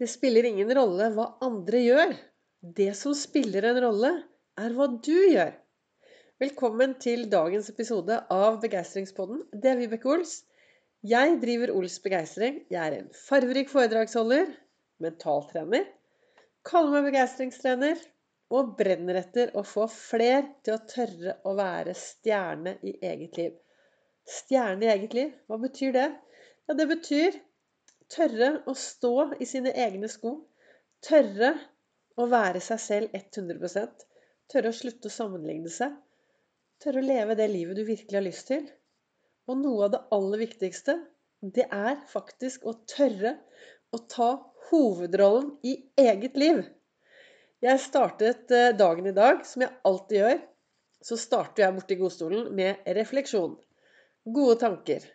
Det spiller ingen rolle hva andre gjør. Det som spiller en rolle, er hva du gjør. Velkommen til dagens episode av Begeistringspodden. Det er Vibeke Ols. Jeg driver Ols Begeistring. Jeg er en farverik foredragsholder, mentaltrener, kaller meg begeistringstrener og brenner etter å få fler til å tørre å være stjerne i eget liv. Stjerne i eget liv, hva betyr det? Ja, det betyr Tørre å stå i sine egne sko. Tørre å være seg selv 100 Tørre å slutte å sammenligne seg. Tørre å leve det livet du virkelig har lyst til. Og noe av det aller viktigste, det er faktisk å tørre å ta hovedrollen i eget liv. Jeg startet eh, dagen i dag, som jeg alltid gjør. Så starter jeg borti godstolen med refleksjon. Gode tanker.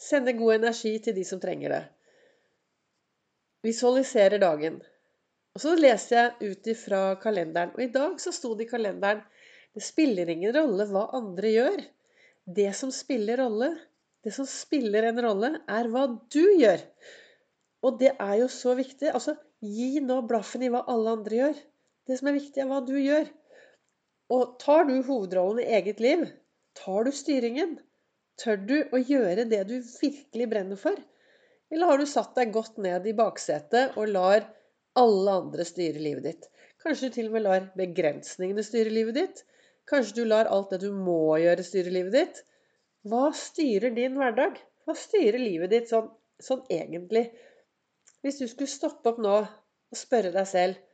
Sende god energi til de som trenger det visualiserer dagen. Og så leser jeg ut ifra kalenderen. Og i dag så sto det i kalenderen det spiller ingen rolle hva andre gjør. Det som spiller rolle, det som spiller en rolle, er hva du gjør. Og det er jo så viktig. Altså, gi nå blaffen i hva alle andre gjør. Det som er viktig, er hva du gjør. Og tar du hovedrollen i eget liv? Tar du styringen? Tør du å gjøre det du virkelig brenner for? Eller har du satt deg godt ned i baksetet og lar alle andre styre livet ditt? Kanskje du til og med lar begrensningene styre livet ditt? Kanskje du lar alt det du må gjøre, styre livet ditt? Hva styrer din hverdag? Hva styrer livet ditt sånn, sånn egentlig? Hvis du skulle stoppe opp nå og spørre deg selv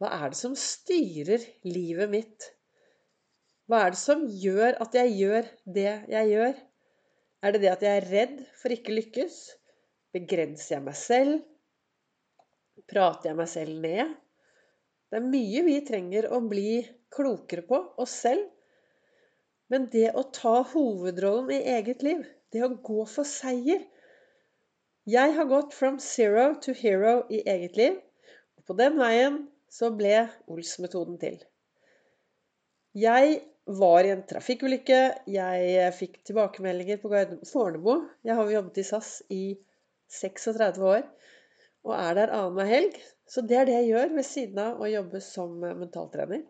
hva er det som styrer livet mitt? Hva er det som gjør at jeg gjør det jeg gjør? Er det det at jeg er redd for ikke lykkes? Begrenser jeg meg selv? Prater jeg meg selv ned? Det er mye vi trenger å bli klokere på oss selv. Men det å ta hovedrollen i eget liv, det å gå for seier Jeg har gått from zero to hero i eget liv. Og på den veien så ble Ols-metoden til. Jeg var i en trafikkulykke. Jeg fikk tilbakemeldinger på Fornebu. Jeg har jobbet i SAS i 36 år og er der annenhver helg. Så det er det jeg gjør ved siden av å jobbe som mentaltrener.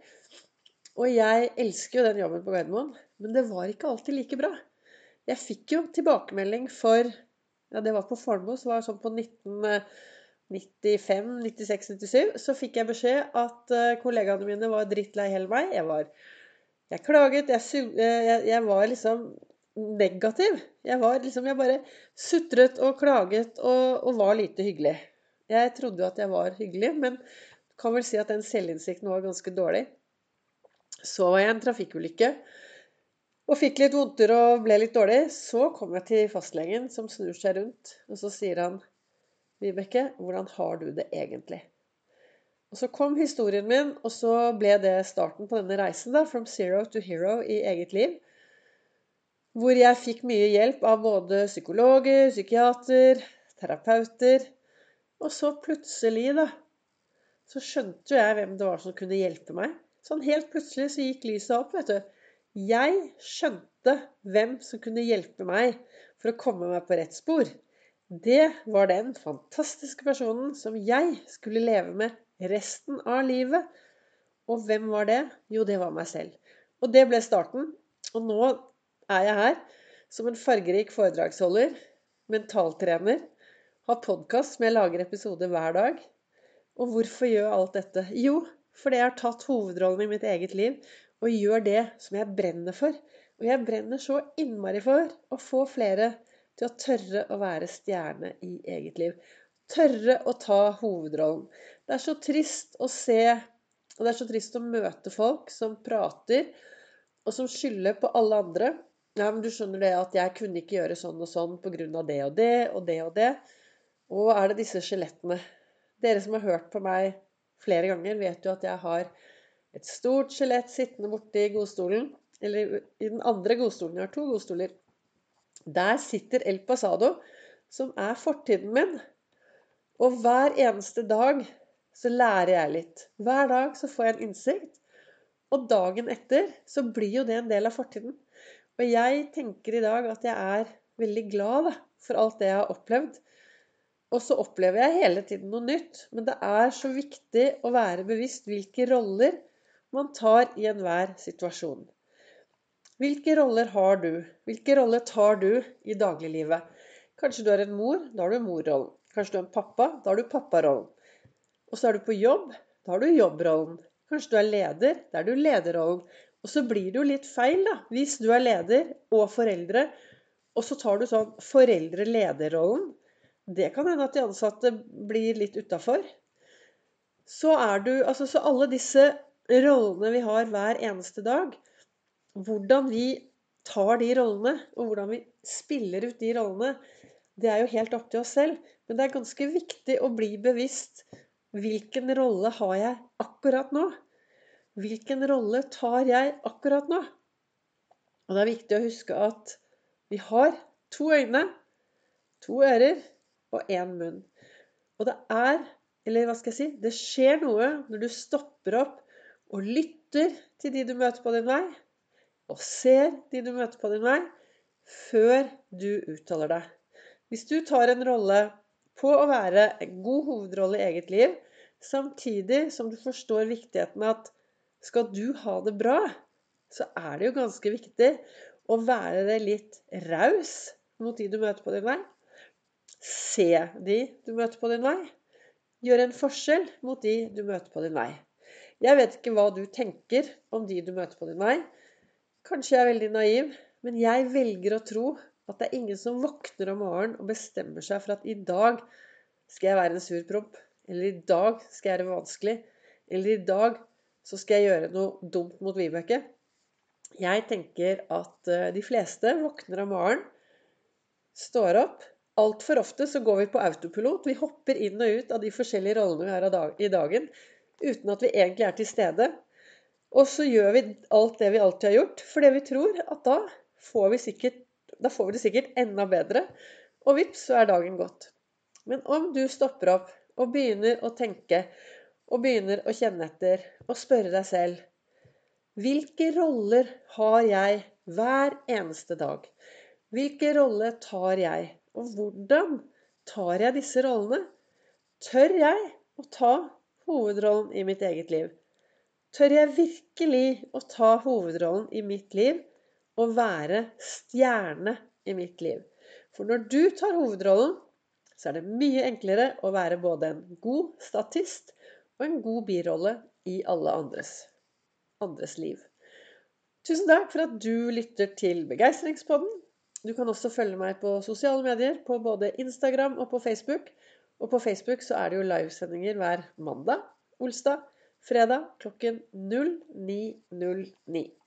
Og jeg elsker jo den jobben på Gardermoen, men det var ikke alltid like bra. Jeg fikk jo tilbakemelding for Ja, det var på Fornebu, så var det sånn på 1995, 96, 97. Så fikk jeg beskjed at eh, kollegaene mine var drittlei hele meg. Jeg var Jeg klaget, jeg, jeg, jeg var liksom negativ. Jeg var liksom Jeg bare sutret og klaget og, og var lite hyggelig. Jeg trodde jo at jeg var hyggelig, men kan vel si at den selvinnsikten var ganske dårlig. Så var jeg i en trafikkulykke og fikk litt vondter og ble litt dårlig. Så kom jeg til fastlegen, som snur seg rundt, og så sier han Vibeke, hvordan har du det egentlig? Og Så kom historien min, og så ble det starten på denne reisen. da, From zero to hero i eget liv. Hvor jeg fikk mye hjelp av både psykologer, psykiater, terapeuter. Og så plutselig, da, så skjønte jeg hvem det var som kunne hjelpe meg. Sånn helt plutselig så gikk lyset opp, vet du. Jeg skjønte hvem som kunne hjelpe meg for å komme meg på rett spor. Det var den fantastiske personen som jeg skulle leve med resten av livet. Og hvem var det? Jo, det var meg selv. Og det ble starten. Og nå er jeg her som en fargerik foredragsholder, mentaltrener, har podkast som jeg lager episoder hver dag. Og hvorfor gjør jeg alt dette? Jo, fordi jeg har tatt hovedrollen i mitt eget liv og gjør det som jeg brenner for. Og jeg brenner så innmari for å få flere til å tørre å være stjerne i eget liv. Tørre å ta hovedrollen. Det er så trist å se, og det er så trist å møte folk som prater, og som skylder på alle andre. Ja, men du skjønner det at jeg kunne ikke gjøre sånn og sånn pga. det og det og det og det. Og er det disse skjelettene? Dere som har hørt på meg flere ganger, vet jo at jeg har et stort skjelett sittende borti godstolen. Eller i den andre godstolen. Jeg har to godstoler. Der sitter El Pasado, som er fortiden min. Og hver eneste dag så lærer jeg litt. Hver dag så får jeg en innsikt. Og dagen etter så blir jo det en del av fortiden. Og jeg tenker i dag at jeg er veldig glad da, for alt det jeg har opplevd. Og så opplever jeg hele tiden noe nytt. Men det er så viktig å være bevisst hvilke roller man tar i enhver situasjon. Hvilke roller har du? Hvilke roller tar du i dagliglivet? Kanskje du er en mor, da har du morrollen. Kanskje du er en pappa, da har du papparollen. Og så er du på jobb, da har du jobbrollen. Kanskje du er leder, da er du lederrollen. Og så blir det jo litt feil, da, hvis du er leder og foreldre, og så tar du sånn foreldre-leder-rollen. Det kan hende at de ansatte blir litt utafor. Så er du Altså, så alle disse rollene vi har hver eneste dag, hvordan vi tar de rollene, og hvordan vi spiller ut de rollene, det er jo helt opp til oss selv. Men det er ganske viktig å bli bevisst hvilken rolle har jeg akkurat nå? Hvilken rolle tar jeg akkurat nå? Og det er viktig å huske at vi har to øyne, to ører og én munn. Og det er, eller hva skal jeg si, det skjer noe når du stopper opp og lytter til de du møter på din vei, og ser de du møter på din vei, før du uttaler deg. Hvis du tar en rolle på å være en god hovedrolle i eget liv, samtidig som du forstår viktigheten av at skal du ha det bra, så er det jo ganske viktig å være litt raus mot de du møter på din vei. Se de du møter på din vei. Gjøre en forskjell mot de du møter på din vei. Jeg vet ikke hva du tenker om de du møter på din vei. Kanskje jeg er veldig naiv, men jeg velger å tro at det er ingen som våkner om morgenen og bestemmer seg for at i dag skal jeg være en sur promp, Eller i dag skal jeg være vanskelig. Eller i dag så skal jeg gjøre noe dumt mot Vibeke. Jeg tenker at eh, de fleste våkner om morgenen, står opp. Altfor ofte så går vi på autopilot. Vi hopper inn og ut av de forskjellige rollene vi har i dagen, uten at vi egentlig er til stede. Og så gjør vi alt det vi alltid har gjort, fordi vi tror at da får vi sikkert da får vi det sikkert enda bedre. Og vips, så er dagen gått. Men om du stopper opp og begynner å tenke, og begynner å kjenne etter, og spørre deg selv Hvilke roller har jeg hver eneste dag? Hvilke roller tar jeg? Og hvordan tar jeg disse rollene? Tør jeg å ta hovedrollen i mitt eget liv? Tør jeg virkelig å ta hovedrollen i mitt liv og være stjerne i mitt liv. For når du tar hovedrollen, så er det mye enklere å være både en god statist og en god birolle i alle andres, andres liv. Tusen takk for at du lytter til Begeistringspodden. Du kan også følge meg på sosiale medier, på både Instagram og på Facebook. Og på Facebook så er det jo livesendinger hver mandag, olsdag, fredag klokken 09.09.